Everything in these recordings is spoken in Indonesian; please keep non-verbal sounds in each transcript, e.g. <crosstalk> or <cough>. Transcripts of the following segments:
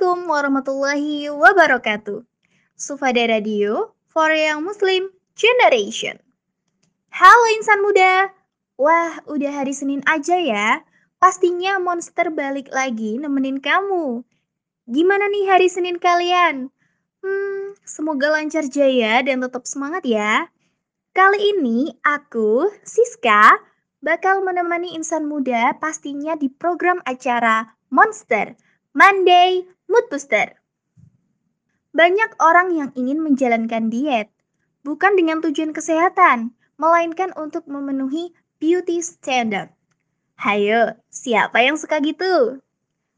Assalamualaikum warahmatullahi wabarakatuh. Sufada Radio for Young Muslim Generation. Halo insan muda. Wah, udah hari Senin aja ya. Pastinya monster balik lagi nemenin kamu. Gimana nih hari Senin kalian? Hmm, semoga lancar jaya dan tetap semangat ya. Kali ini aku, Siska, bakal menemani insan muda pastinya di program acara Monster Monday Mood Booster. Banyak orang yang ingin menjalankan diet, bukan dengan tujuan kesehatan, melainkan untuk memenuhi beauty standard. Hayo, siapa yang suka gitu?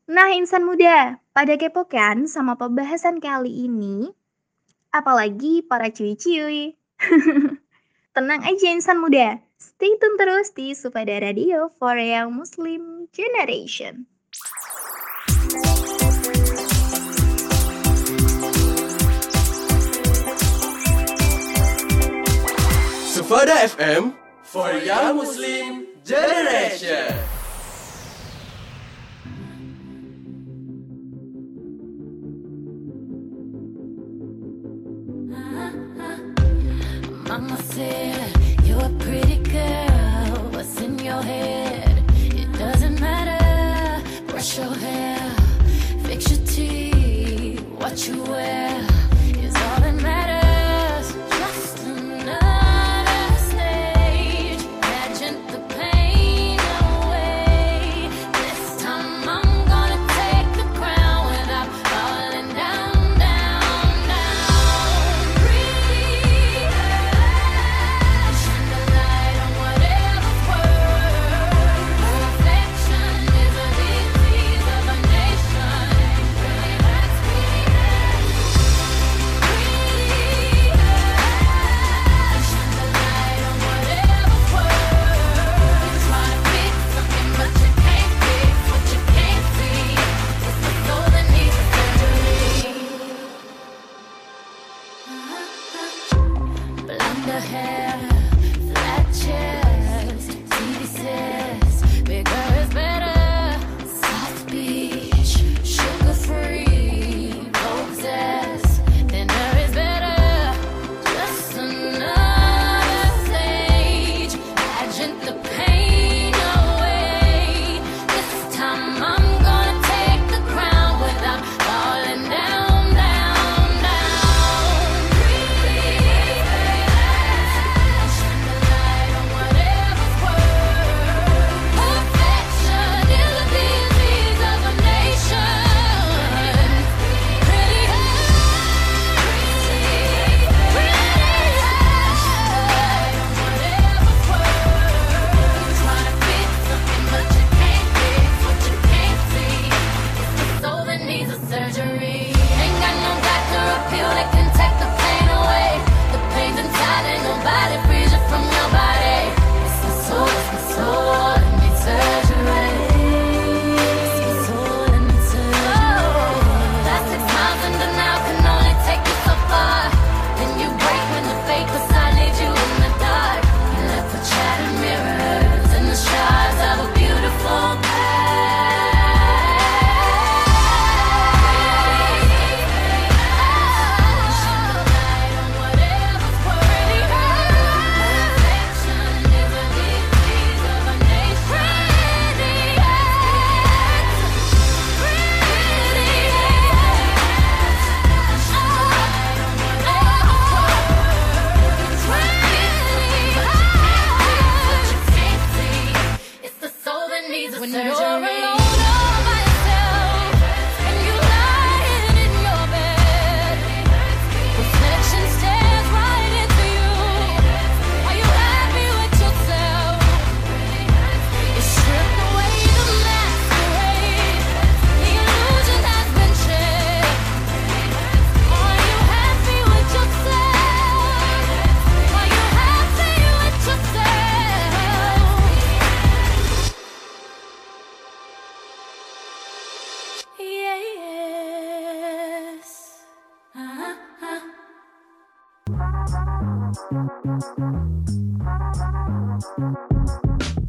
Nah, insan muda, pada kepo kan sama pembahasan kali ini? Apalagi para cuy-cuy. <laughs> Tenang aja insan muda, stay tune terus di Supada Radio for Young Muslim Generation. Sufada FM for Young Muslim Generation. Mama said,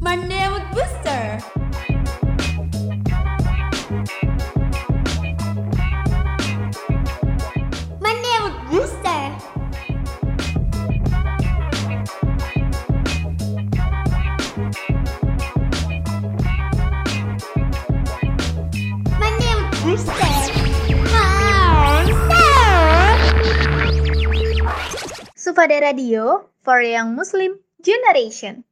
Monday Mood Booster. Sufada Radio for Young Muslim Generation.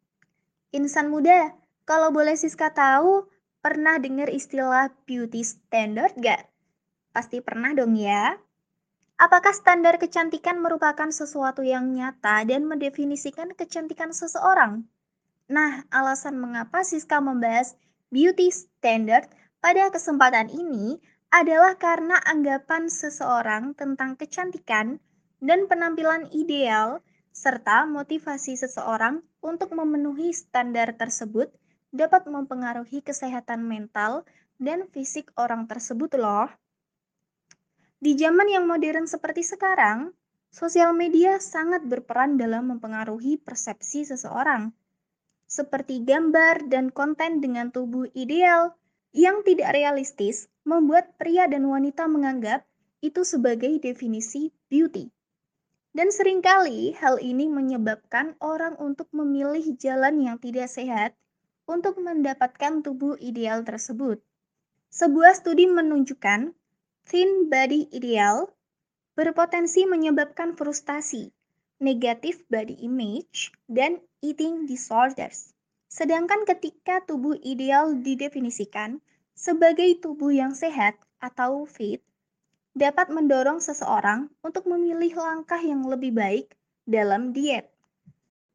Insan muda, kalau boleh Siska tahu, pernah dengar istilah beauty standard gak? Pasti pernah dong ya. Apakah standar kecantikan merupakan sesuatu yang nyata dan mendefinisikan kecantikan seseorang? Nah, alasan mengapa Siska membahas beauty standard pada kesempatan ini adalah karena anggapan seseorang tentang kecantikan dan penampilan ideal serta motivasi seseorang untuk memenuhi standar tersebut dapat mempengaruhi kesehatan mental dan fisik orang tersebut loh. Di zaman yang modern seperti sekarang, sosial media sangat berperan dalam mempengaruhi persepsi seseorang. Seperti gambar dan konten dengan tubuh ideal yang tidak realistis membuat pria dan wanita menganggap itu sebagai definisi beauty. Dan sering kali hal ini menyebabkan orang untuk memilih jalan yang tidak sehat untuk mendapatkan tubuh ideal tersebut. Sebuah studi menunjukkan thin body ideal berpotensi menyebabkan frustasi, negatif body image, dan eating disorders. Sedangkan ketika tubuh ideal didefinisikan sebagai tubuh yang sehat atau fit, dapat mendorong seseorang untuk memilih langkah yang lebih baik dalam diet.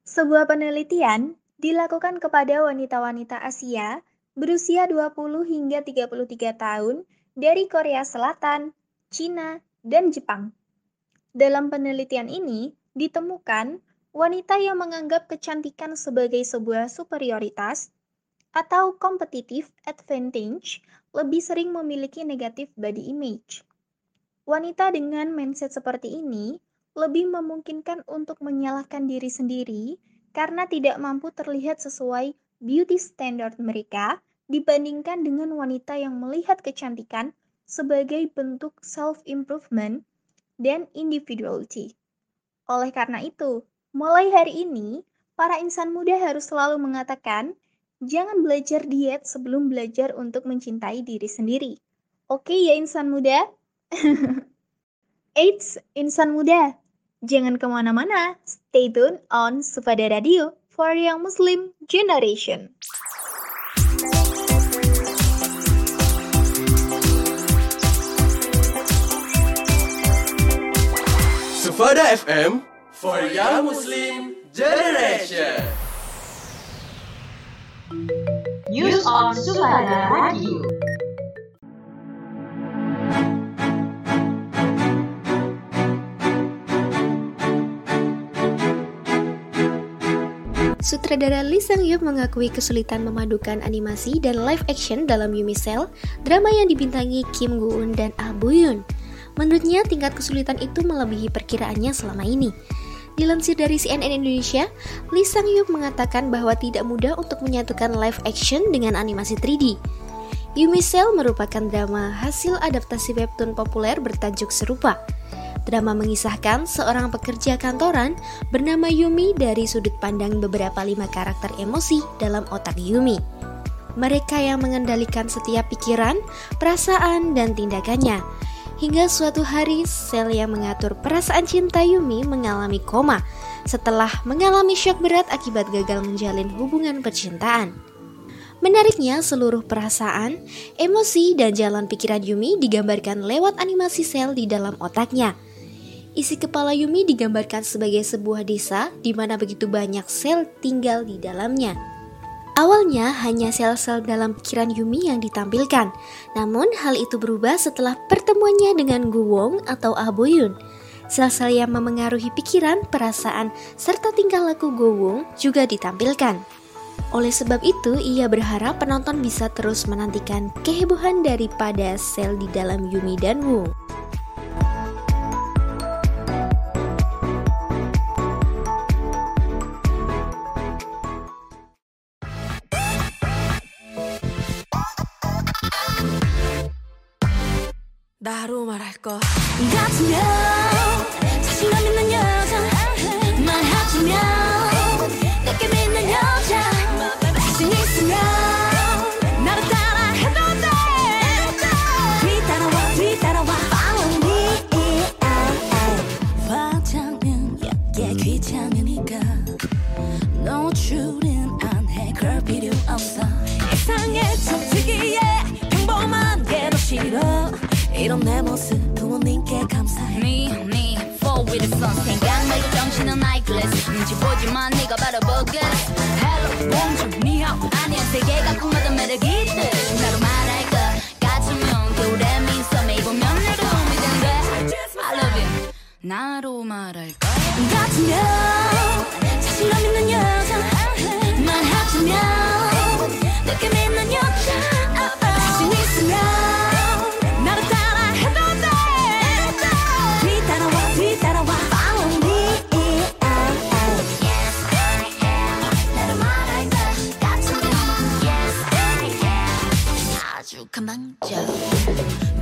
Sebuah penelitian dilakukan kepada wanita-wanita Asia berusia 20 hingga 33 tahun dari Korea Selatan, Cina, dan Jepang. Dalam penelitian ini ditemukan wanita yang menganggap kecantikan sebagai sebuah superioritas atau competitive advantage lebih sering memiliki negatif body image. Wanita dengan mindset seperti ini lebih memungkinkan untuk menyalahkan diri sendiri karena tidak mampu terlihat sesuai beauty standard mereka dibandingkan dengan wanita yang melihat kecantikan sebagai bentuk self-improvement dan individuality. Oleh karena itu, mulai hari ini, para insan muda harus selalu mengatakan, jangan belajar diet sebelum belajar untuk mencintai diri sendiri. Oke ya insan muda? <laughs> Eits, insan muda, jangan ke mana-mana. Stay tune on Sufada Radio for Young Muslim Generation. Sufada FM for Young Muslim Generation. News on Sufada Radio. Sutradara Lee Sang Hyuk mengakui kesulitan memadukan animasi dan live action dalam Yumi Cell, drama yang dibintangi Kim Go Eun dan Ah Bo Yoon. Menurutnya, tingkat kesulitan itu melebihi perkiraannya selama ini. Dilansir dari CNN Indonesia, Lee Sang Hyuk mengatakan bahwa tidak mudah untuk menyatukan live action dengan animasi 3D. Yumi Cell merupakan drama hasil adaptasi webtoon populer bertajuk serupa. Drama mengisahkan seorang pekerja kantoran bernama Yumi dari sudut pandang beberapa lima karakter emosi dalam otak Yumi. Mereka yang mengendalikan setiap pikiran, perasaan, dan tindakannya. Hingga suatu hari, sel yang mengatur perasaan cinta Yumi mengalami koma setelah mengalami syok berat akibat gagal menjalin hubungan percintaan. Menariknya, seluruh perasaan, emosi, dan jalan pikiran Yumi digambarkan lewat animasi sel di dalam otaknya. Isi kepala Yumi digambarkan sebagai sebuah desa di mana begitu banyak sel tinggal di dalamnya. Awalnya hanya sel-sel dalam pikiran Yumi yang ditampilkan, namun hal itu berubah setelah pertemuannya dengan Gu Wong atau Ah Bo Yoon. Sel-sel yang memengaruhi pikiran, perasaan, serta tingkah laku Go Wong juga ditampilkan. Oleh sebab itu, ia berharap penonton bisa terus menantikan kehebohan daripada sel di dalam Yumi dan Wong. 나로 말할 것. 같으면 자신감 있는 여자 말하자면 with. 가망져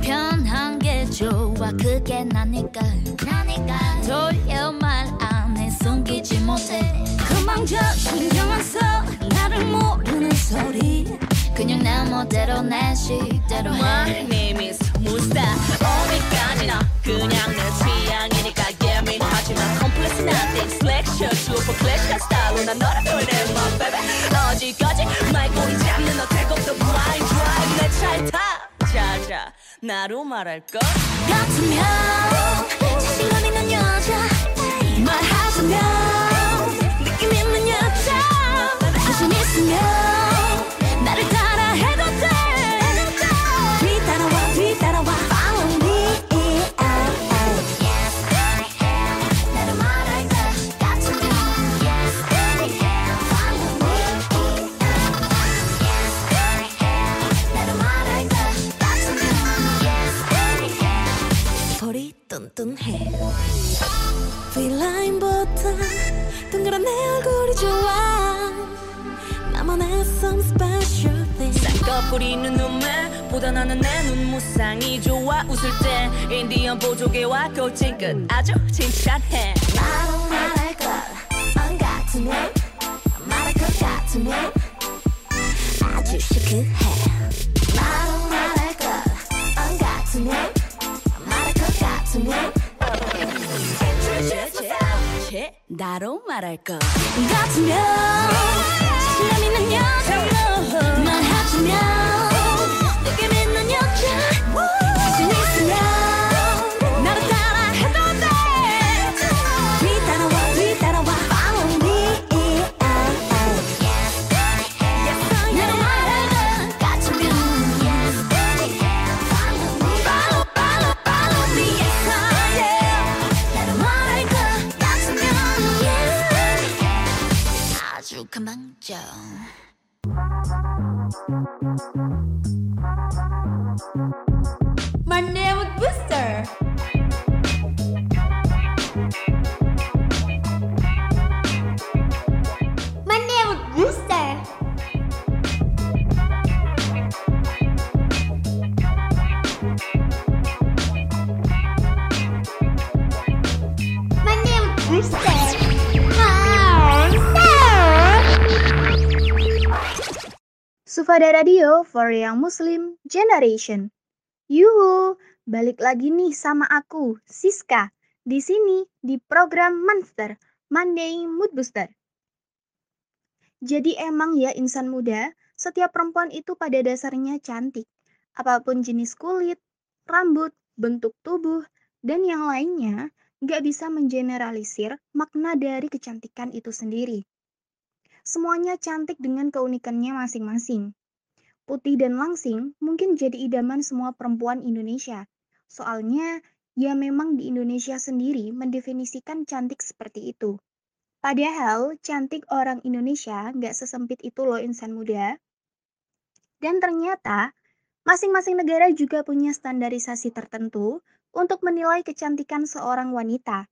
편한 게 좋아. 그게 나니까 나니까. 돌려 말 안해 숨기지 못해. 그망저 신경 안써 나를 모르는 소리. 그냥 내 멋대로 내 식대로 해. My name is 무스타 어디까지나 그냥 내 취향이니까 예민하지만 컴플렉스 nothing. 슬랙셔 슈퍼 클래식 스타일로 난 너를 표현해 my baby? 어디까지? 말꼬리 잡는 너 차에 타. 자자 나로 말할 것 같으면 자신감 있는 여자. 말하자면 느낌 있는 여자. 자신 있으면 쌍꺼풀이 눈눈매 보다 나는 내 눈무쌍이 좋아 웃을 때 인디언 보조개와 골칭끝 아주 칭찬해. 나로 말할 것안 같으면 말할 것 같으면 아주 시크해. 나로 말할 것안 같으면 말할 것 같으면 나로 말할 것 같으면 자신감 있는 여자 말하 Nh Monday Sufada Radio for Young Muslim Generation. Yuhu, balik lagi nih sama aku, Siska, di sini di program Monster, Monday Mood Booster. Jadi emang ya insan muda, setiap perempuan itu pada dasarnya cantik. Apa pun jenis kulit, rambut, bentuk tubuh, dan yang lainnya, nggak bisa mengeneralisir makna dari kecantikan itu sendiri. Semuanya cantik dengan keunikannya masing-masing. Putih dan langsing mungkin jadi idaman semua perempuan Indonesia. Soalnya, ya memang di Indonesia sendiri mendefinisikan cantik seperti itu. Padahal, cantik orang Indonesia nggak sesempit itu loh insan muda. Dan ternyata, masing-masing negara juga punya standarisasi tertentu untuk menilai kecantikan seorang wanita.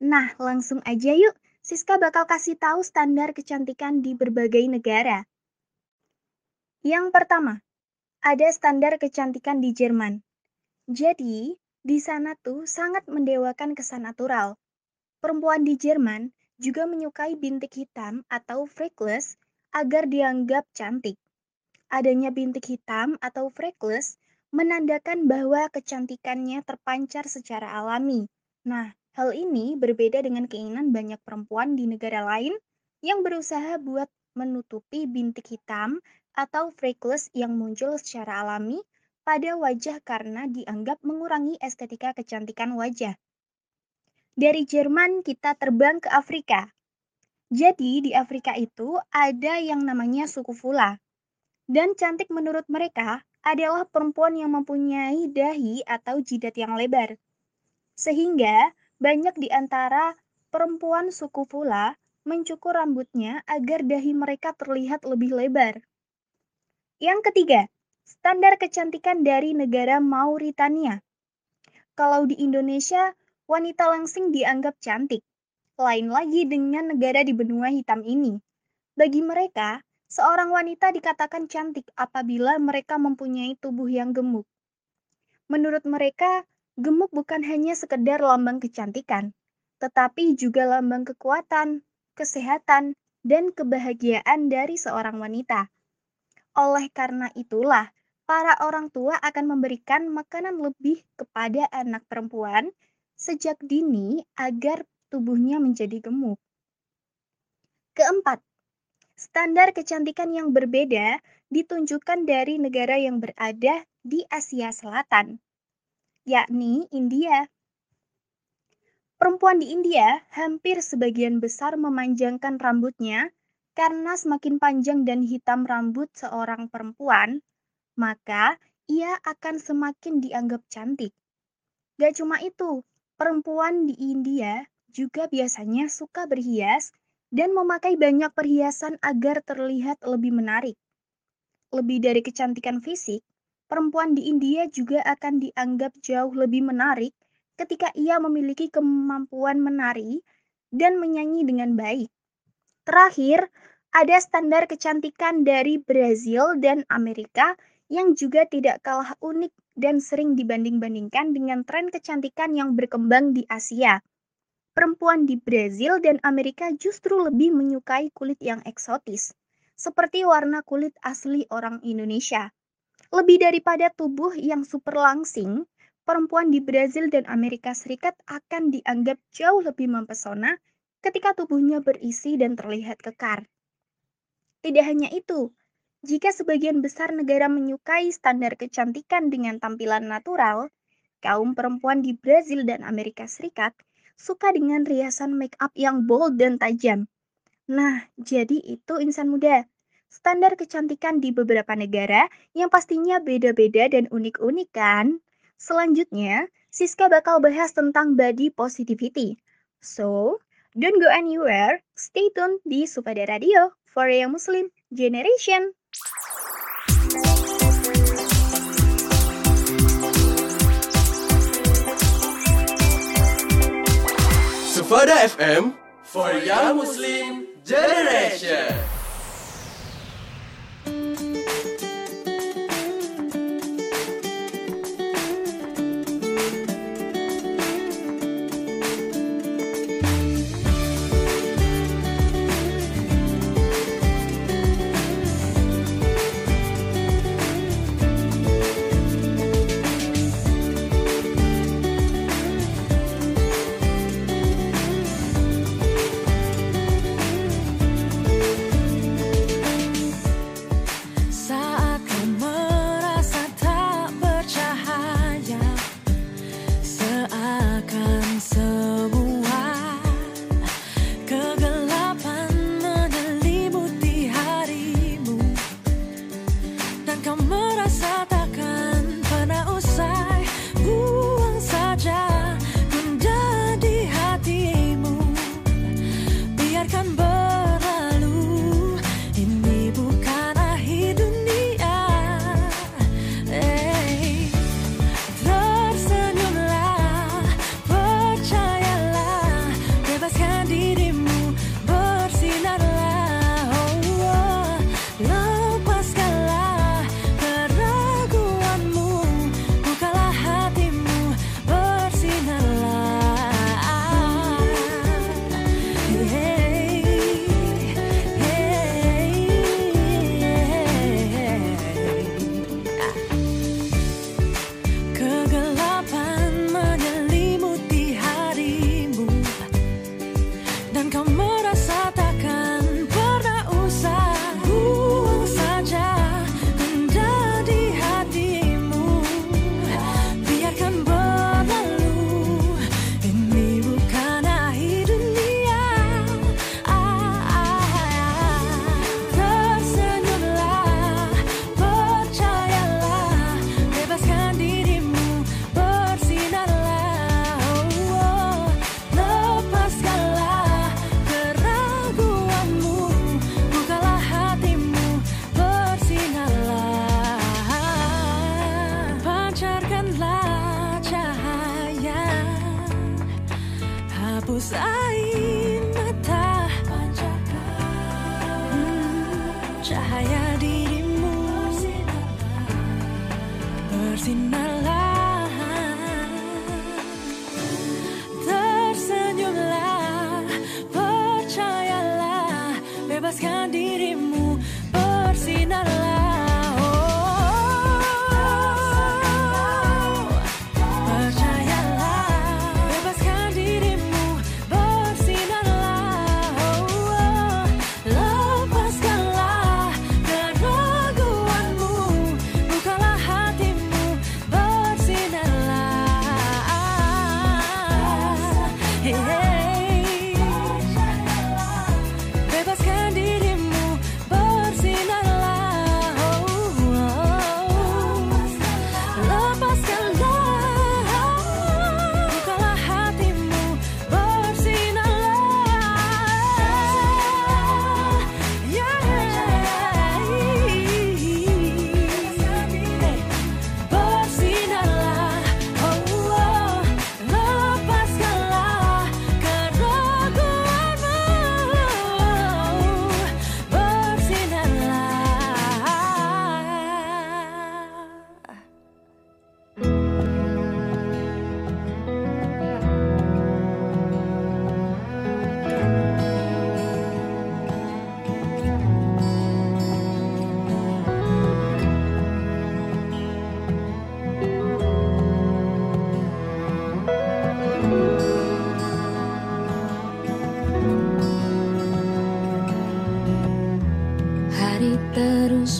Nah, langsung aja yuk, Siska bakal kasih tahu standar kecantikan di berbagai negara. Yang pertama, ada standar kecantikan di Jerman. Jadi, di sana tuh sangat mendewakan kesan natural. Perempuan di Jerman juga menyukai bintik hitam atau freckles agar dianggap cantik. Adanya bintik hitam atau freckles menandakan bahwa kecantikannya terpancar secara alami. Nah, hal ini berbeda dengan keinginan banyak perempuan di negara lain yang berusaha buat menutupi bintik hitam atau freckles yang muncul secara alami pada wajah karena dianggap mengurangi estetika kecantikan wajah. Dari Jerman kita terbang ke Afrika. Jadi di Afrika itu ada yang namanya suku Fula. Dan cantik menurut mereka adalah perempuan yang mempunyai dahi atau jidat yang lebar. Sehingga banyak di antara perempuan suku Fula mencukur rambutnya agar dahi mereka terlihat lebih lebar. Yang ketiga, standar kecantikan dari negara Mauritania. Kalau di Indonesia, wanita langsing dianggap cantik. Lain lagi dengan negara di benua hitam ini. Bagi mereka, seorang wanita dikatakan cantik apabila mereka mempunyai tubuh yang gemuk. Menurut mereka, gemuk bukan hanya sekedar lambang kecantikan, tetapi juga lambang kekuatan, kesehatan, dan kebahagiaan dari seorang wanita. Oleh karena itulah, para orang tua akan memberikan makanan lebih kepada anak perempuan sejak dini agar tubuhnya menjadi gemuk. Keempat, standar kecantikan yang berbeda ditunjukkan dari negara yang berada di Asia Selatan, yakni India. Perempuan di India hampir sebagian besar memanjangkan rambutnya karena semakin panjang dan hitam rambut seorang perempuan, maka ia akan semakin dianggap cantik. Gak cuma itu, perempuan di India juga biasanya suka berhias dan memakai banyak perhiasan agar terlihat lebih menarik. Lebih dari kecantikan fisik, perempuan di India juga akan dianggap jauh lebih menarik ketika ia memiliki kemampuan menari dan menyanyi dengan baik. Terakhir, ada standar kecantikan dari Brazil dan Amerika yang juga tidak kalah unik dan sering dibanding-bandingkan dengan tren kecantikan yang berkembang di Asia. Perempuan di Brazil dan Amerika justru lebih menyukai kulit yang eksotis, seperti warna kulit asli orang Indonesia. Lebih daripada tubuh yang super langsing, perempuan di Brazil dan Amerika Serikat akan dianggap jauh lebih mempesona ketika tubuhnya berisi dan terlihat kekar. Tidak hanya itu, jika sebagian besar negara menyukai standar kecantikan dengan tampilan natural, kaum perempuan di Brazil dan Amerika Serikat suka dengan riasan make up yang bold dan tajam. Nah, jadi itu insan muda. Standar kecantikan di beberapa negara yang pastinya beda-beda dan unik-unik kan? Selanjutnya, Siska bakal bahas tentang body positivity. So, don't go anywhere, stay tune di Supada Radio for a Muslim Generation. Sufada FM for Young Muslim Generation.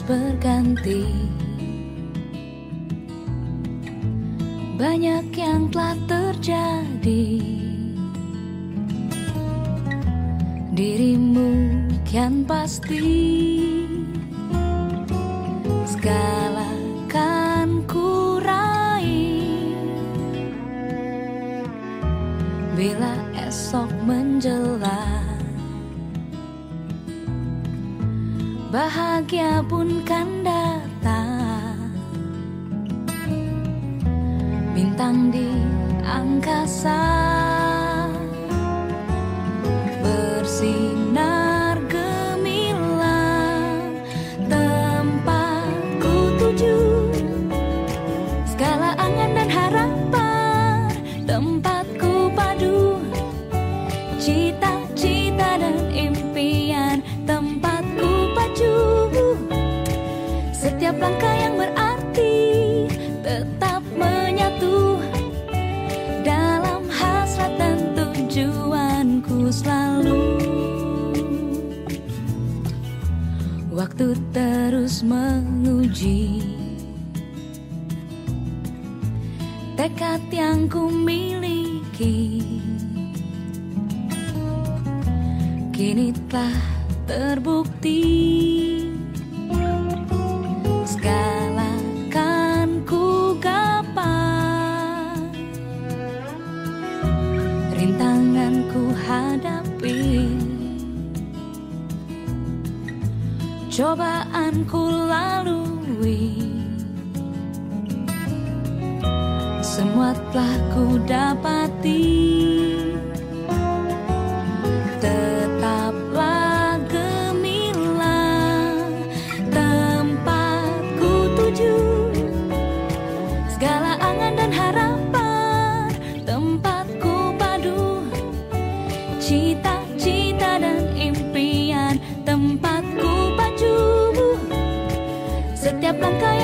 berganti. Banyak yang telah terjadi. Dirimu kian pasti. Segala kan kurai Bila esok menjelang bahagia pun bintang di angkasa. Waktu terus menguji. Tekad yang ku miliki. Kini telah terbukti. cobaan ku lalui. Semua telah ku dapati. lòng cây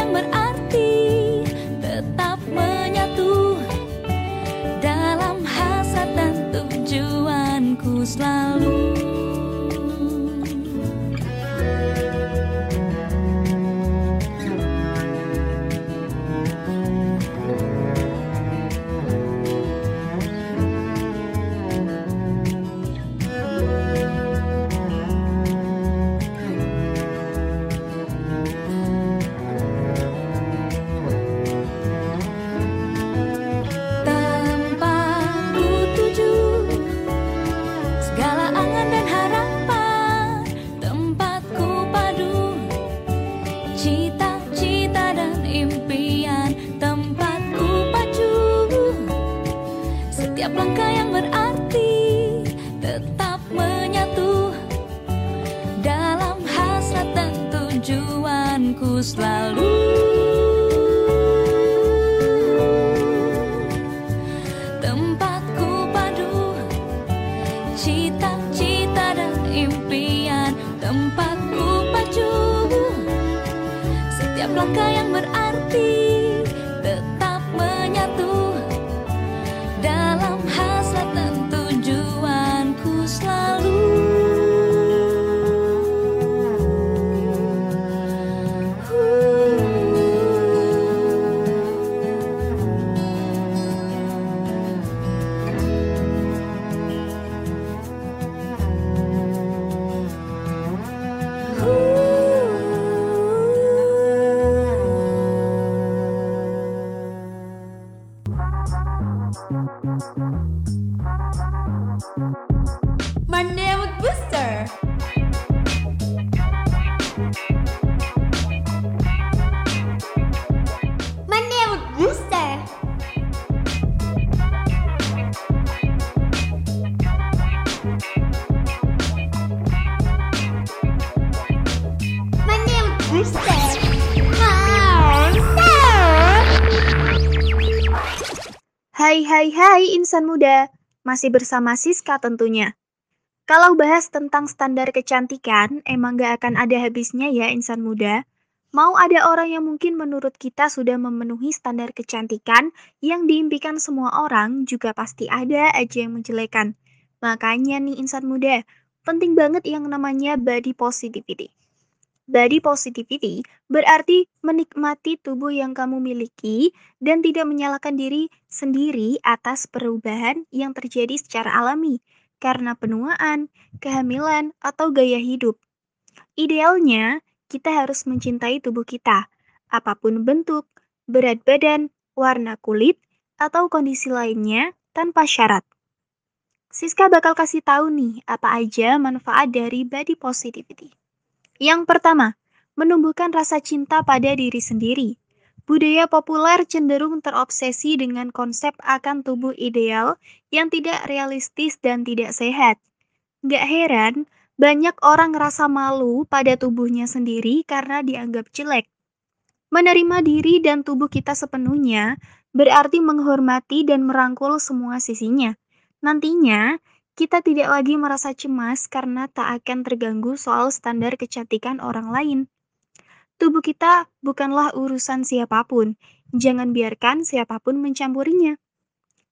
insan muda, masih bersama Siska tentunya. Kalau bahas tentang standar kecantikan, emang gak akan ada habisnya ya insan muda. Mau ada orang yang mungkin menurut kita sudah memenuhi standar kecantikan yang diimpikan semua orang, juga pasti ada aja yang menjelekan. Makanya nih insan muda, penting banget yang namanya body positivity. Body positivity berarti menikmati tubuh yang kamu miliki dan tidak menyalahkan diri sendiri atas perubahan yang terjadi secara alami karena penuaan, kehamilan, atau gaya hidup. Idealnya, kita harus mencintai tubuh kita, apa pun bentuk, berat badan, warna kulit, atau kondisi lainnya tanpa syarat. Siska bakal kasih tahu nih apa aja manfaat dari body positivity. Yang pertama, menumbuhkan rasa cinta pada diri sendiri. Budaya populer cenderung terobsesi dengan konsep akan tubuh ideal yang tidak realistis dan tidak sehat. Gak heran, banyak orang ngerasa malu pada tubuhnya sendiri karena dianggap jelek. Menerima diri dan tubuh kita sepenuhnya berarti menghormati dan merangkul semua sisinya. Nantinya, kita tidak lagi merasa cemas karena tak akan terganggu soal standar kecantikan orang lain. Tubuh kita bukanlah urusan siapa pun. Jangan biarkan siapa pun mencampurinya.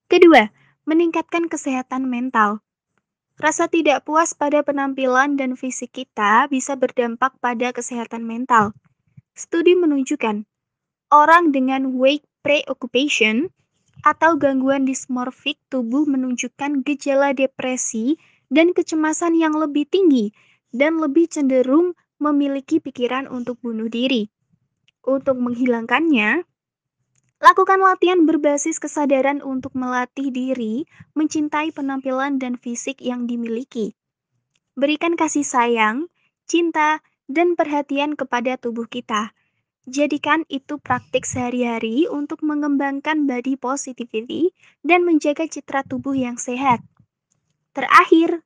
Kedua, meningkatkan kesehatan mental. Rasa tidak puas pada penampilan dan fisik kita bisa berdampak pada kesehatan mental. Studi menunjukkan, orang dengan weight preoccupation atau gangguan dismorfik tubuh menunjukkan gejala depresi dan kecemasan yang lebih tinggi dan lebih cenderung memiliki pikiran untuk bunuh diri. Untuk menghilangkannya, lakukan latihan berbasis kesadaran untuk melatih diri mencintai penampilan dan fisik yang dimiliki. Berikan kasih sayang, cinta, dan perhatian kepada tubuh kita. Jadikan itu praktik sehari-hari untuk mengembangkan body positivity dan menjaga citra tubuh yang sehat. Terakhir,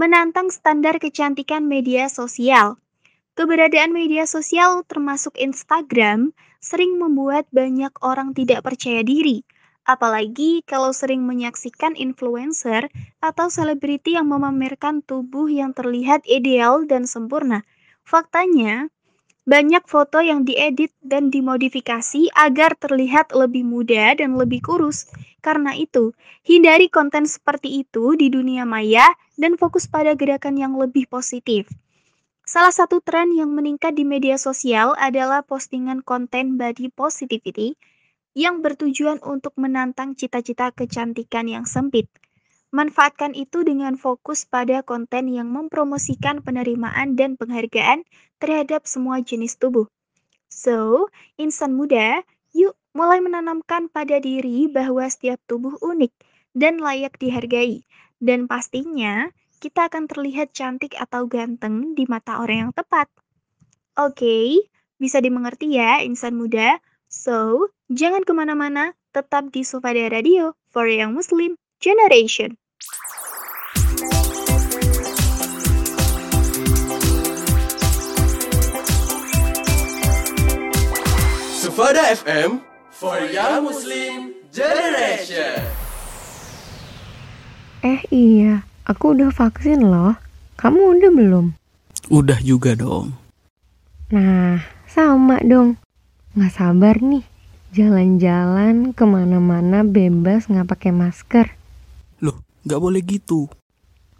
menantang standar kecantikan media sosial. Keberadaan media sosial termasuk Instagram sering membuat banyak orang tidak percaya diri, apalagi kalau sering menyaksikan influencer atau selebriti yang memamerkan tubuh yang terlihat ideal dan sempurna. Faktanya, banyak foto yang diedit dan dimodifikasi agar terlihat lebih muda dan lebih kurus. Karena itu, hindari konten seperti itu di dunia maya dan fokus pada gerakan yang lebih positif. Salah satu tren yang meningkat di media sosial adalah postingan konten body positivity yang bertujuan untuk menantang cita-cita kecantikan yang sempit. Manfaatkan itu dengan fokus pada konten yang mempromosikan penerimaan dan penghargaan terhadap semua jenis tubuh. So, insan muda, yuk mulai menanamkan pada diri bahwa setiap tubuh unik dan layak dihargai. Dan pastinya, kita akan terlihat cantik atau ganteng di mata orang yang tepat. Oke, bisa dimengerti ya insan muda? So, jangan ke mana-mana, tetap di Sufada Radio for Young Muslim Generation. Sufada FM for Young Muslim Generation. Eh iya, aku udah vaksin loh. Kamu udah belum? Udah juga dong. Nah, sama dong. Nggak sabar nih. Jalan-jalan ke mana-mana bebas nggak pakai masker. Loh, nggak boleh gitu.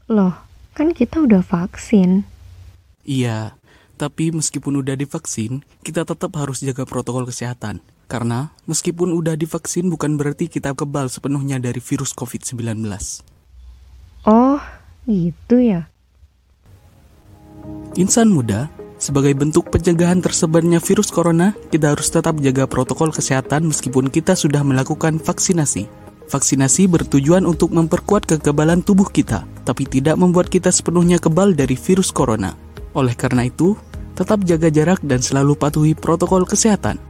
Loh, kan kita udah vaksin. Iya, tapi meskipun udah divaksin, kita tetap harus jaga protokol kesehatan. Karena meskipun udah divaksin bukan berarti kita kebal sepenuhnya dari virus COVID-19. Oh, gitu ya. Insan muda, sebagai bentuk pencegahan tersebarnya virus corona, kita harus tetap jaga protokol kesehatan meskipun kita sudah melakukan vaksinasi. Vaksinasi bertujuan untuk memperkuat kekebalan tubuh kita, tapi tidak membuat kita sepenuhnya kebal dari virus corona. Oleh karena itu, tetap jaga jarak dan selalu patuhi protokol kesehatan.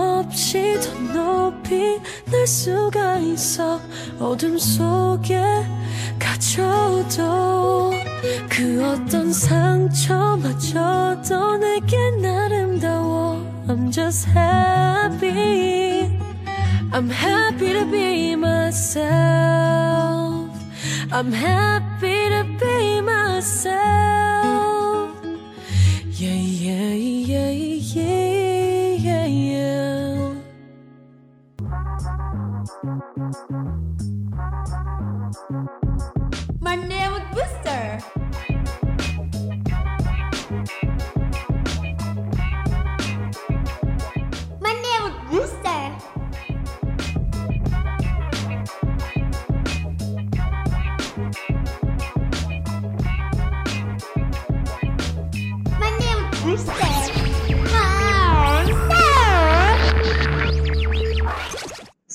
없이 더 높이 날 수가 있어 어둠 속에 갇혀도 그 어떤 상처마저도 내겐 아름다워 I'm just happy I'm happy to be myself I'm happy to be myself Yeah, yeah, yeah, yeah, Thank you.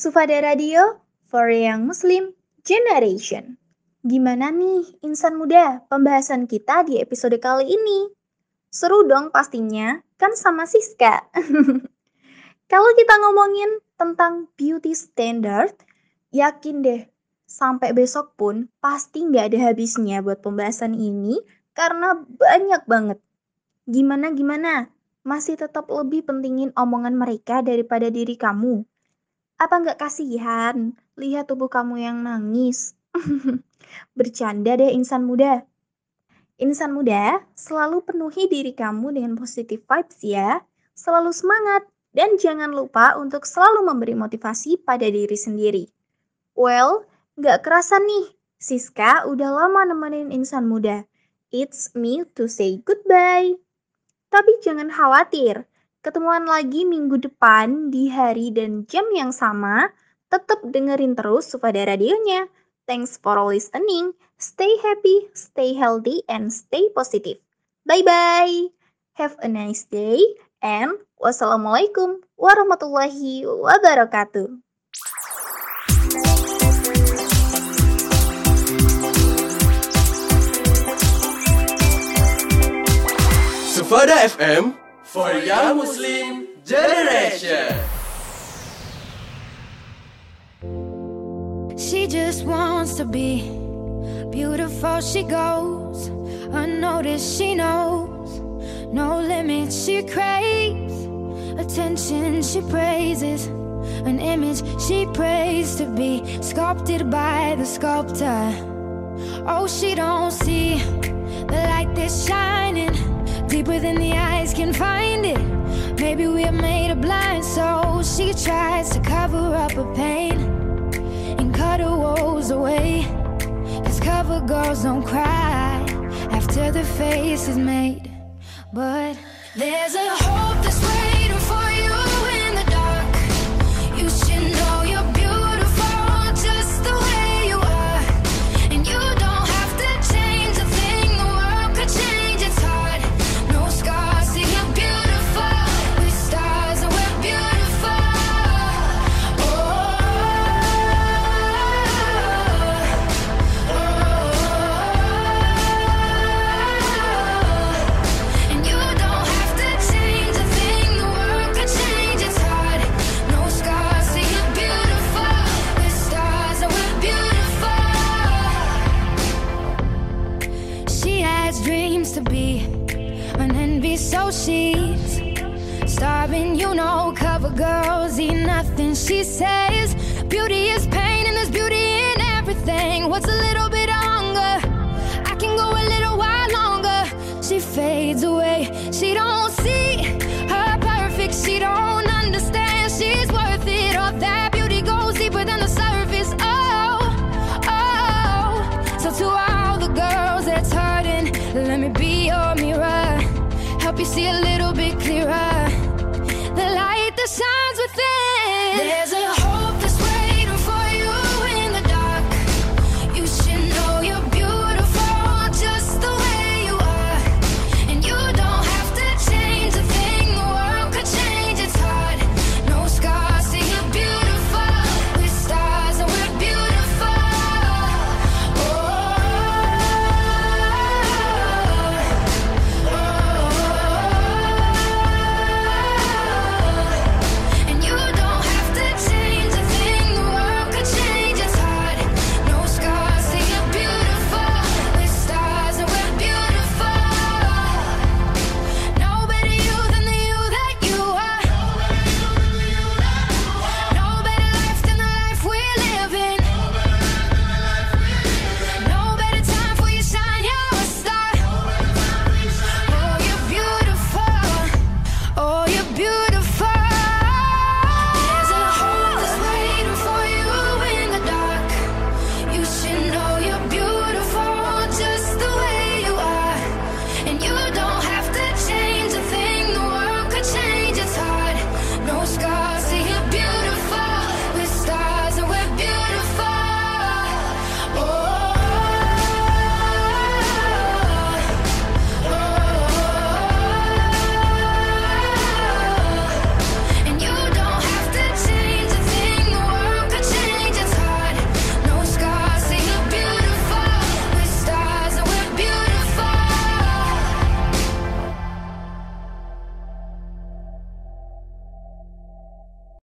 Sufada Radio for Young Muslim Generation. Gimana nih insan muda pembahasan kita di episode kali ini? Seru dong pastinya, kan sama Siska. <laughs> Kalau kita ngomongin tentang beauty standard, yakin deh, sampai besok pun pasti nggak ada habisnya buat pembahasan ini karena banyak banget. Gimana-gimana? Masih tetap lebih pentingin omongan mereka daripada diri kamu? Apa nggak kasihan lihat tubuh kamu yang nangis? <laughs> Bercanda deh insan muda. Insan muda, selalu penuhi diri kamu dengan positive vibes ya. Selalu semangat dan jangan lupa untuk selalu memberi motivasi pada diri sendiri. Well, nggak kerasa nih, Siska udah lama nemenin insan muda. It's me to say goodbye. Tapi jangan khawatir, ketemuan lagi minggu depan di hari dan jam yang sama. Tetap dengerin terus Sufada radionya. Thanks for listening. Stay happy, stay healthy, and stay positive. Bye-bye. Have a nice day, and wassalamualaikum warahmatullahi wabarakatuh. Sufada FM for Young Muslim Generation. She just wants to be beautiful. She goes unnoticed. She knows no limits. She craves attention. She praises an image she prays to be sculpted by the sculptor. Oh, she don't see the light that's shining deeper than the eyes can find it. Maybe we're made of blind, so she tries to cover up her pain and cut her woes away. Cause cover girls don't cry after the face is made. But there's a hope that's waiting